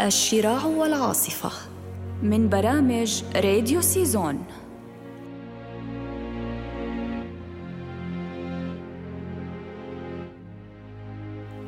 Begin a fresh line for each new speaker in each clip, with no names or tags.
الشراع والعاصفة من برامج راديو سيزون.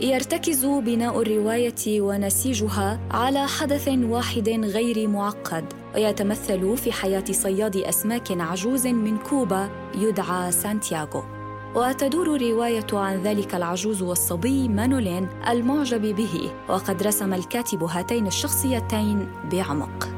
يرتكز بناء الرواية ونسيجها على حدث واحد غير معقد ويتمثل في حياة صياد أسماك عجوز من كوبا يدعى سانتياغو. وتدور الروايه عن ذلك العجوز والصبي مانولين المعجب به وقد رسم الكاتب هاتين الشخصيتين بعمق.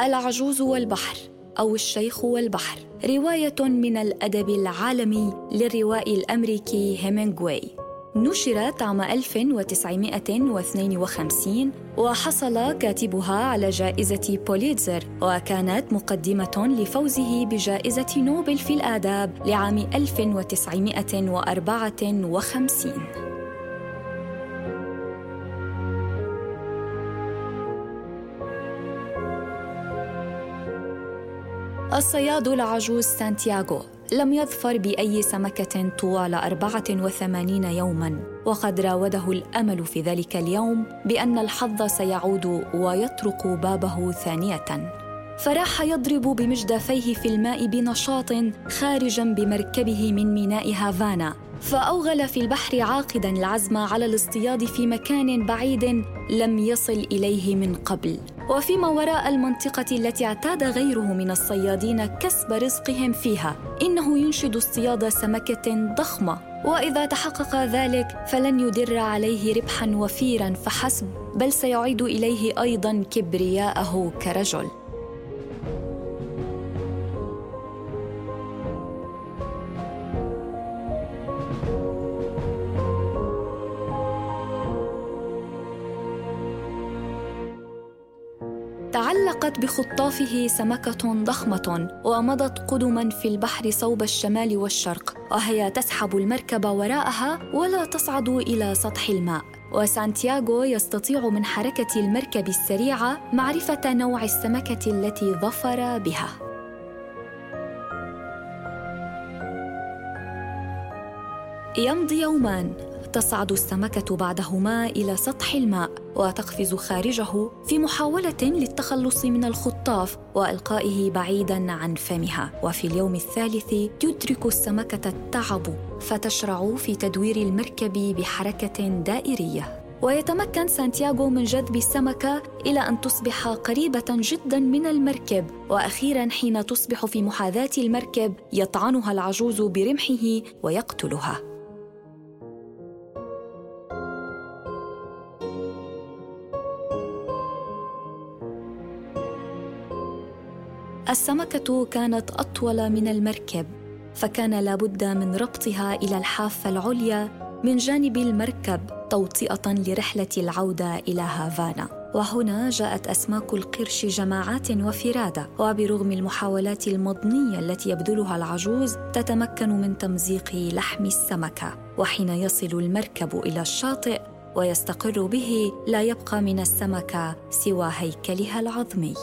العجوز والبحر أو الشيخ والبحر رواية من الأدب العالمي للروائي الأمريكي هيمنغواي نشرت عام 1952 وحصل كاتبها على جائزة بوليتزر وكانت مقدمة لفوزه بجائزة نوبل في الآداب لعام 1954 الصياد العجوز سانتياغو. لم يظفر بأي سمكة طوال 84 يوماً وقد راوده الأمل في ذلك اليوم بأن الحظ سيعود ويطرق بابه ثانية. فراح يضرب بمجدفيه في الماء بنشاط خارجا بمركبه من ميناء هافانا. فأوغل في البحر عاقدا العزم على الاصطياد في مكان بعيد لم يصل إليه من قبل. وفيما وراء المنطقة التي اعتاد غيره من الصيادين كسب رزقهم فيها. إنه ينشد اصطياد سمكة ضخمة. وإذا تحقق ذلك فلن يدر عليه ربحا وفيرا فحسب بل سيعيد إليه أيضا كبرياءه كرجل. تعلقت بخطافه سمكة ضخمة ومضت قدما في البحر صوب الشمال والشرق وهي تسحب المركب وراءها ولا تصعد إلى سطح الماء. وسانتياغو يستطيع من حركة المركب السريعة معرفة نوع السمكة التي ظفر بها. يمضي يومان. تصعد السمكة بعدهما إلى سطح الماء وتقفز خارجه في محاولة للتخلص من الخطاف وإلقائه بعيدا عن فمها. وفي اليوم الثالث يدرك السمكة التعب فتشرع في تدوير المركب بحركة دائرية. ويتمكن سانتياغو من جذب السمكة إلى أن تصبح قريبة جدا من المركب. وأخيرا حين تصبح في محاذاة المركب يطعنها العجوز برمحه ويقتلها. السمكة كانت أطول من المركب فكان لابد من ربطها إلى الحافة العليا من جانب المركب توطئة لرحلة العودة إلى هافانا. وهنا جاءت أسماك القرش جماعات وفرادة وبرغم المحاولات المضنية التي يبذلها العجوز تتمكن من تمزيق لحم السمكة. وحين يصل المركب إلى الشاطئ ويستقر به لا يبقى من السمكة سوى هيكلها العظمي.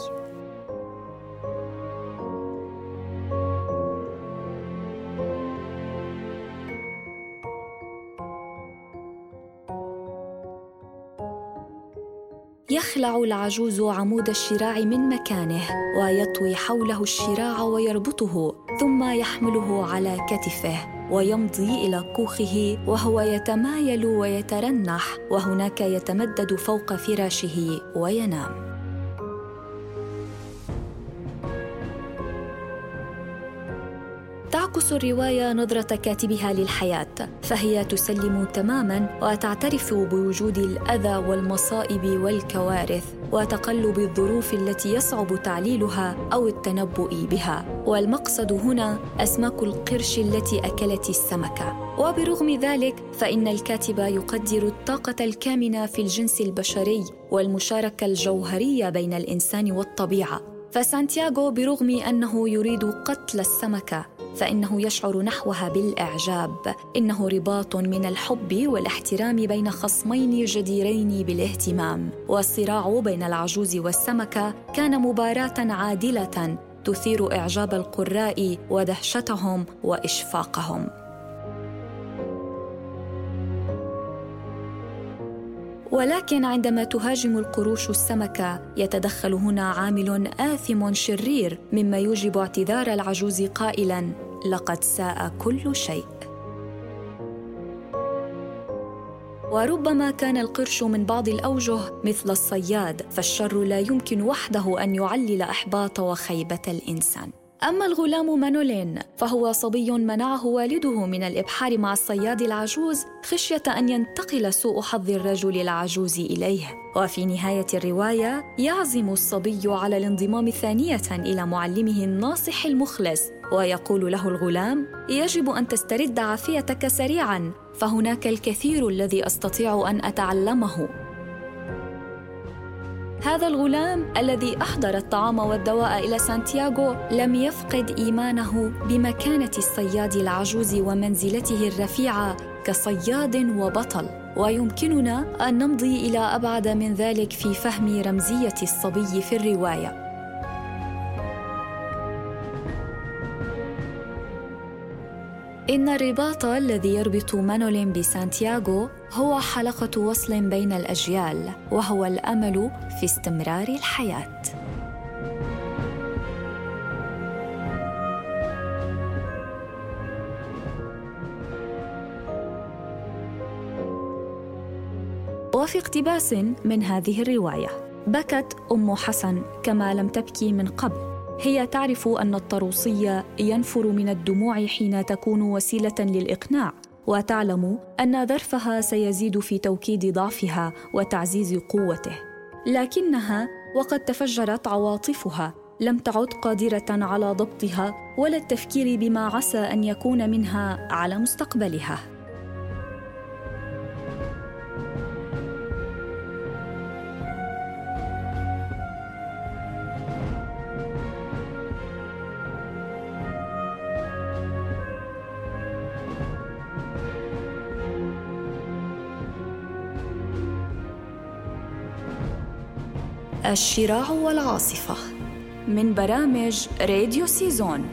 يخلع العجوز عمود الشراع من مكانه ويطوي حوله الشراع ويربطه ثم يحمله على كتفه ويمضي إلى كوخه وهو يتمايل ويترنح وهناك يتمدد فوق فراشه وينام. تعكس الرواية نظرة كاتبها للحياة فهي تسلم تماما وتعترف بوجود الأذى والمصائب والكوارث وتقلب الظروف التي يصعب تعليلها أو التنبؤ بها. والمقصد هنا أسماك القرش التي أكلت السمكه وبرغم ذلك فإن الكاتب يقدر الطاقة الكامنة في الجنس البشري والمشاركة الجوهرية بين الإنسان والطبيعة. فسانتياغو برغم أنه يريد قتل السمكه فإنه يشعر نحوها بالإعجاب. إنه رباط من الحب والاحترام بين خصمين جديرين بالاهتمام. والصراع بين العجوز والسمكه كان مباراة عادلة تثير إعجاب القراء ودهشتهم وإشفاقهم. ولكن عندما تهاجم القروش السمكة يتدخل هنا عامل آثم شرير مما يوجب اعتذار العجوز قائلاً: لقد ساء كل شيء. وربما كان القرش من بعض الأوجه مثل الصياد فالشر لا يمكن وحده أن يعلل أحباط وخيبة الإنسان أما الغلام مانولين فهو صبي منعه والده من الإبحار مع الصياد العجوز خشية أن ينتقل سوء حظ الرجل العجوز إليه. وفي نهاية الرواية يعزم الصبي على الانضمام ثانية إلى معلمه الناصح المخلص ويقول له الغلام يجب أن تسترد عافيتك سريعا فهناك الكثير الذي أستطيع أن أتعلمه. هذا الغلام الذي أحضر الطعام والدواء إلى سانتياغو لم يفقد إيمانه بمكانة الصياد العجوز ومنزلته الرفيعة كصياد وبطل. ويمكننا أن نمضي إلى أبعد من ذلك في فهم رمزية الصبي في الرواية. إن الرباط الذي يربط مانولين بسانتياغو هو حلقة وصل بين الأجيال وهو الأمل في استمرار الحياة. وفي اقتباس من هذه الرواية بكت أم حسن كما لم تبكي من قبل هي تعرف أن الطروسي ينفر من الدموع حين تكون وسيلة للإقناع وتعلم أن ظرفها سيزيد في توكيد ضعفها وتعزيز قوته. لكنها وقد تفجرت عواطفها لم تعد قادرة على ضبطها ولا التفكير بما عسى أن يكون منها على مستقبلها. الشراع والعاصفة من برامج راديو سيزون.